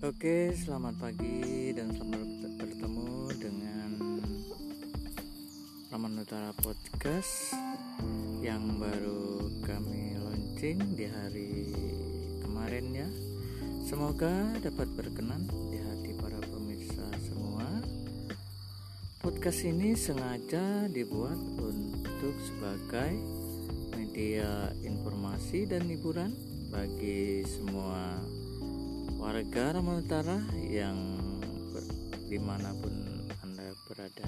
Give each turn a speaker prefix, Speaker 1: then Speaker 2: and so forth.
Speaker 1: Oke, selamat pagi dan selamat bertemu dengan Raman Utara Podcast yang baru kami launching di hari kemarin ya. Semoga dapat berkenan di hati para pemirsa semua. Podcast ini sengaja dibuat untuk sebagai media informasi dan hiburan bagi semua warga Ramadan Utara yang di mana pun Anda berada.